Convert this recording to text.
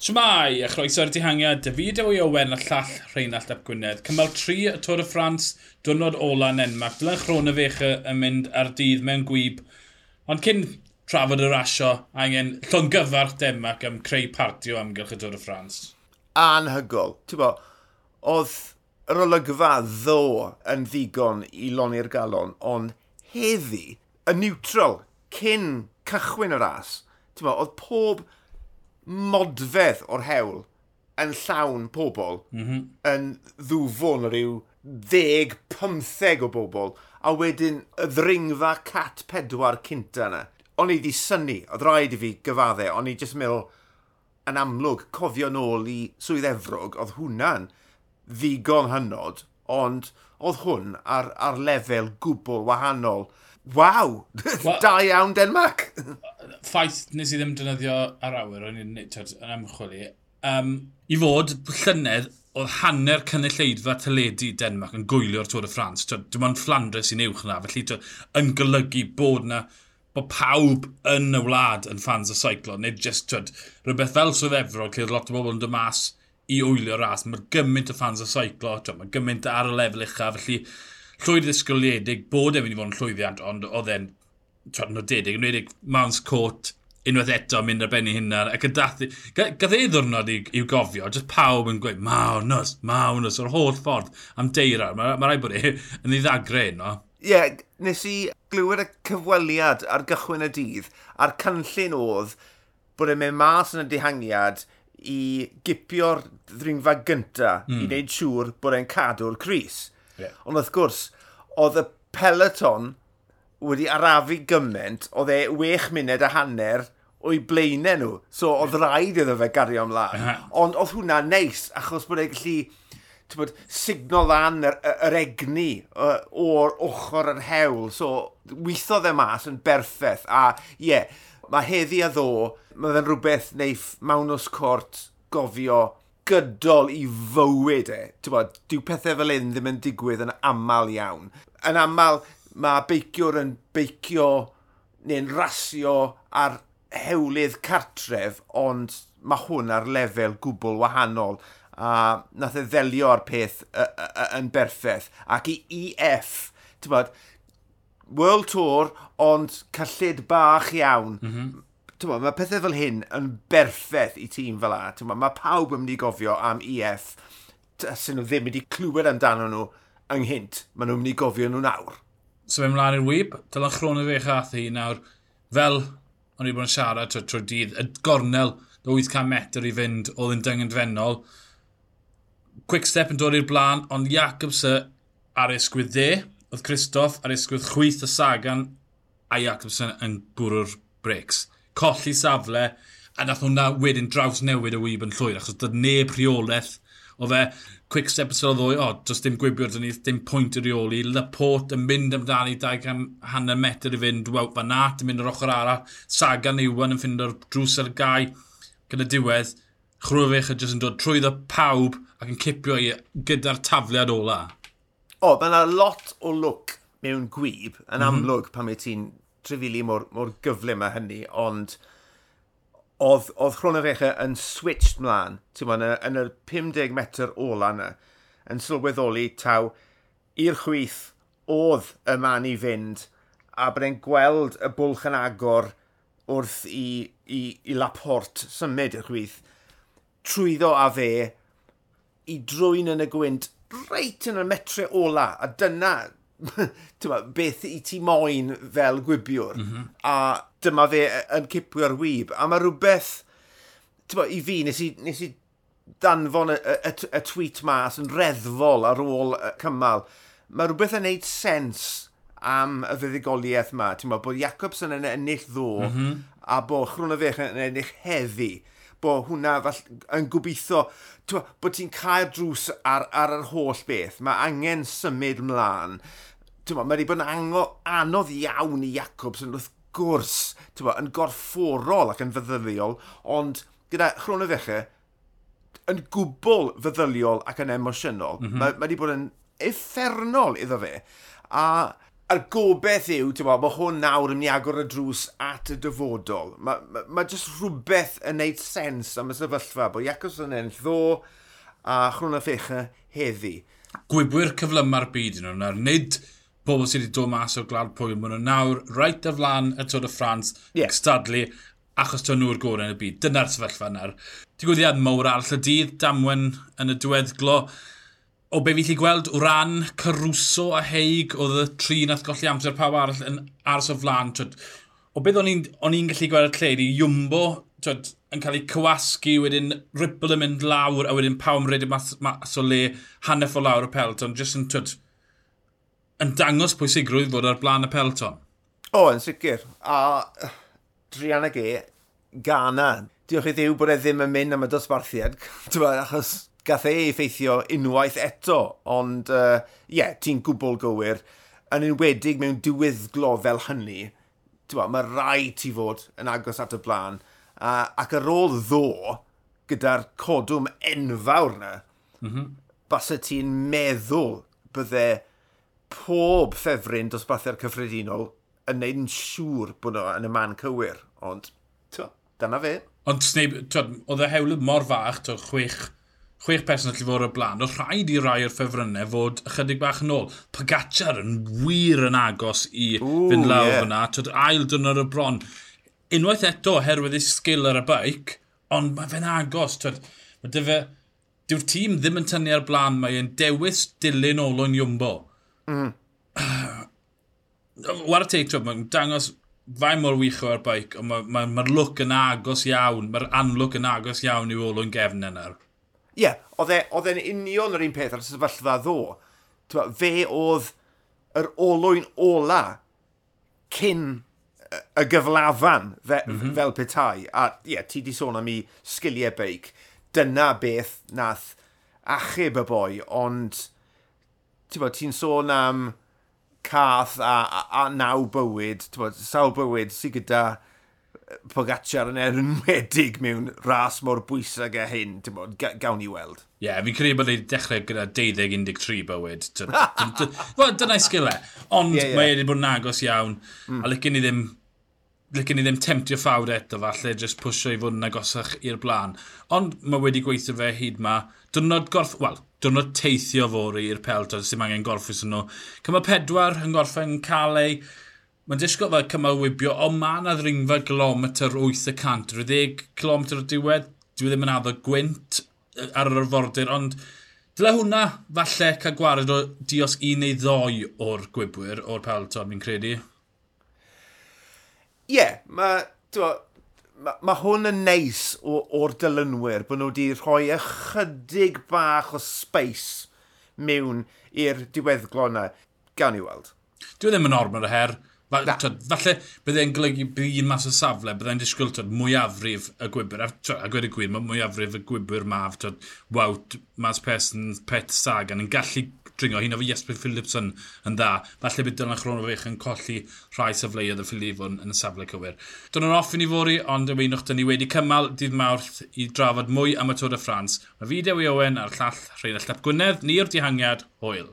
Shmai, a chroeso'r dihangiad, David Ewy Owen a llall Rheinald Ap Gwynedd. Cymal 3 y Tôr y Ffrans, dwrnod ola yn enmac. Dylan chrôn y fech yn mynd ar dydd mewn gwyb. Ond cyn trafod y rasio, angen llon gyfarch Denmark am creu partio amgylch y Tôr y Ffrans. Anhygol. Ti'n bo, oedd yr olygfa ddo yn ddigon i loni'r galon, ond heddi, y neutral, cyn cychwyn y ras, ti'n bo, oedd pob modfedd o'r hewl yn llawn pobl mm -hmm. yn ddwfwn rhyw ddeg, pymtheg o bobl, a wedyn y ddringfa cat pedwar cynta yna. O'n i wedi syni, oedd rhaid i fi gyfadde, o'n i jyst meddwl, yn amlwg, cofio nôl i swydd efrog, oedd hwnna'n ddigon hynod, ond oedd hwn ar, ar lefel gwbl wahanol. Waw! da iawn Denmark! Ffaith nes i ddim dynyddio ar awyr, o'n i'n yn ymchwili. Um, I fod, llynedd, oedd hanner cynulleidfa teledu Denmark yn gwylio'r Tôr y Ffrans. Dim ond Flandres sy'n uwch yna, felly twyd, yn golygu bod na bod pawb yn y wlad yn fans o seiclo, neu just twyd, rhywbeth fel swydd efrog, lle lot o bobl yn dod mas i wylio'r ras. Mae gymaint o fans o seiclo, twyd, mae gymaint ar y lefel uchaf, felly llwyd ddisgwyliedig bod e'n mynd i fod yn llwyddiant, ond oedd e'n nodedig, yn wedi'i Mans Court unwaith eto mynd ar benni hynna, ac yn dathlu... Gath ei ddwrnod i'w gofio, jyst pawb yn gweud, mawnus, mawnus, o'r holl ffordd am deira. Mae ma rai bod e yn ei ddagre no. Ie, yeah, nes i glywed y cyfweliad ar gychwyn y dydd, a'r cynllun oedd bod e'n mynd mas yn y dihangiad i gipio'r ddringfa gynta mm. i hmm. wneud siŵr bod e'n cadw'r Cris. Yeah. Ond wrth gwrs, oedd y peloton wedi arafu gymaint, oedd e wech munud a hanner o'i blaenau nhw. So, oedd rhaid iddo fe gario ymlaen. Ond oedd hwnna neis, achos bod e'n gallu bod, signal lan yr, yr egni o'r ochr yr hewl. So, weithodd e mas yn berffaith. A ie, yeah, mae heddi a ddo, mae fe'n rhywbeth neu mawnws cort gofio gydol i fywyd e. Bod, dyw pethau fel hyn ddim yn digwydd yn aml iawn. Yn aml, mae beiciwr yn beicio neu'n rasio ar hewlydd cartref, ond mae hwn ar lefel gwbl wahanol. A nath e ddelio ar peth yn berffaith. Ac i EF, ti'n bod, World Tour, ond cyllid bach iawn. Mm -hmm Bo, mae pethau fel hyn yn berffaith i tîm fel a. Mae pawb yn mynd i gofio am EF sy'n nhw ddim wedi clywed amdano nhw ynghynt. Mae nhw'n mynd i gofio nhw nawr. So fe mlaen i'r wyb, dylan chrôn y fech ath hi nawr. Fel o'n i bod yn siarad trwy, trwy dydd, y gornel o 800 metr i fynd oedd yn dyngen dyngynfennol. Quick step yn dod i'r blaen, ond Jacobs ar esgwydd dde, oedd Christoph ar esgwydd chwyth y Sagan a Jacobson yn bwrw'r breaks colli safle, a nath hwnna wedyn draws newid y wyb yn llwyr, achos dod neb rheolaeth o fe, quick step ysgol ddwy, o, oh, does dim gwibiwr dyn ni, dim pwynt i reoli, Laporte yn mynd amdani 200 metr i fynd, Wout fan Aert yn mynd o'r ochr arall, Sagan Iwan yn ffindo'r drws ar gai, gyda diwedd, chrwyfech yn jyst yn dod trwy ddo pawb ac yn cipio i gyda'r tafliad ola. O, mae yna lot o look mewn gwyb yn mhm. amlwg mm -hmm. pan mae ti'n trefili mor, mor gyflym a hynny, ond oedd, oedd chronofecha yn switched mlaen, ti'n yn, yn y 50 metr ola yna, yn sylweddoli taw i'r chwith oedd y man i fynd, a bod e'n gweld y bwlch yn agor wrth i, i, i Laport symud y chwith, trwyddo a fe i drwy'n yn y gwynt reit yn y metre ola, a dyna ma, beth i ti moyn fel gwibiwr. Mm -hmm. A dyma fe e, yn cipio'r wyb. A mae rhywbeth, ma, i fi, nes i, nes i danfon y, y, y tweet mas yn reddfol ar ôl y cymal. Mae rhywbeth yn neud sens am y fuddigoliaeth yma. Ti'n bod Jacobson yn ennill ddo mm -hmm. a bod chrwn y fech yn ennill heddi bod hwnna fall, yn gobeithio bod ti'n cael drws ar, ar yr holl beth. Mae angen symud mlaen. Mae wedi bod yn ango, anodd iawn i Jacobs yn wrth gwrs bo, yn gorfforol ac yn feddyddiol, ond gyda chrôn y fechau, yn gwbl feddyliol ac yn emosiynol. Mm -hmm. Mae wedi bod yn effernol iddo fe. A a'r gobeith yw, ti'n bod, mae hwn nawr yn mynd i agor y drws at y dyfodol. Mae ma, ma jyst rhywbeth yn neud sens am y sefyllfa, bod Iacos yn enll ddo a chrwn y fecha heddi. Gwybwyr cyflyma'r byd yn hwnna, nid bobl sydd wedi dod mas o'r glad pwyl, maen nhw nawr reit y flan y Tôr y Ffrans, yeah. stadlu, achos to nhw'r gorau yn y byd. Dyna'r sefyllfa yna. Digwyddiad mawr arall y dydd, damwen yn y diweddglo o be fi wedi gweld o ran Caruso a Heig oedd y tri nath golli amser pawb arall yn ars o flan. Twyd, o beth o'n i'n gallu gweld y cledu, Jumbo twyd, yn cael ei cywasgu, wedyn Ripple yn mynd lawr, a wedyn pawb yn redeg mas, mas o le hanner o lawr y pelton, jyst yn, twyd, yn dangos pwysigrwydd fod ar blaen y pelton. O, yn sicr. A Drian ag e, Gana. Diolch i ddiw bod e ddim yn mynd am y dosbarthiad, achos gath ei effeithio unwaith eto, ond ie, uh, yeah, ti'n gwbl gywir. Yn enwedig mewn diweddglo fel hynny, mae rai ti fod yn agos at y blaen, uh, ac ar ôl ddo, gyda'r codwm enfawr yna, mm -hmm. basa ti'n meddwl bydde pob ffefryn dosbarthiad cyffredinol yn neud yn siŵr bod nhw yn y man cywir, ond, dyna fe. Ond, oedd y hewlydd mor fach, to, chwech chwech person allu fod o'r blaen, oedd rhaid i rai o'r ffefrynnau fod ychydig bach yn ôl. Pagacar yn wir yn agos i Ooh, fynd lawr yeah. fyna, twyd ail dynor y bron. Unwaith eto, herwydd ei sgil ar y baic, ond mae fe'n agos. Twyd, mae dy fe, dyw'r tîm ddim yn tynnu ar blaen, mae e'n dewis dilyn olwyn Iwmbo. Mm. War y teitio, mae'n dangos fai mor wych o'r baic, ond mae'r ma, ma, ma look yn agos iawn, mae'r anlwc yn agos iawn i olwyn gefn yna yeah, e, oedd e'n union yr un peth ar y sefyllfa ddo. Twa, fe oedd yr olwyn ola cyn y gyflafan fe, mm -hmm. fel petai. A yeah, ti di sôn am i sgiliau beic. Dyna beth nath achub y boi, ond ti'n sôn am cath a, a, a naw bywyd, ti'n sawl bywyd sy'n gyda Pogacar yn enwedig mewn ras mor bwysig a hyn, ti'n bod, gawn ni weld. Ie, yeah, fi'n credu bod ei dechrau gyda 12-13 bywyd. Wel, dyna'i sgilau. E. Ond yeah, yeah. mae e wedi bod yn agos iawn, mm. a licen ni ddim Lycyn ni ddim temtio ffawr eto falle, jyst pwysio i fod yn agosach i'r blaen. Ond mae wedi gweithio fe hyd ma, dwrnod gorff... Wel, dwrnod teithio fori i'r pelt, peltod, sy'n angen gorffus yn nhw. Cyma pedwar yn gorffen Calais, mae'n disgwyl fel cymal wybio, ond mae yna ddringfa kilometr 800, 10 kilometr o diwedd, dwi e ddim yn addo gwynt ar yr arfordir, ond dyle hwnna falle cael gwared o dios un neu ddoi o'r gwybwyr o'r pelton, fi'n credu. Ie, yeah, mae ma, ma hwn yn neis o'r dylunwyr bod nhw wedi rhoi ychydig bach o space mewn i'r diweddglo yna. Gawn ni weld. Dwi e ddim yn ormod o her. Falle falle byddai'n golygu bydd un mas o safle, byddai'n disgwyl tyd, mwyafrif y gwybr. A a gwed y gwir, mae mwyafrif y gwybr maf, tyd, wawt, Mas person, Pet Sagan, yn gallu dringo. Hyn o fi Jesper Philipson yn dda. Falle bydd Dylan Chronofech yn colli rhai safleoedd y Philifon yn y safle cywir. Dyna nhw'n off i ni fori, ond y weinwch dyn ni wedi cymal dydd mawrth i drafod mwy am y Tôr y Ffrans. Mae fideo i Owen a'r llall Rheinald Llap Gwynedd, ni o'r dihangiad, hwyl.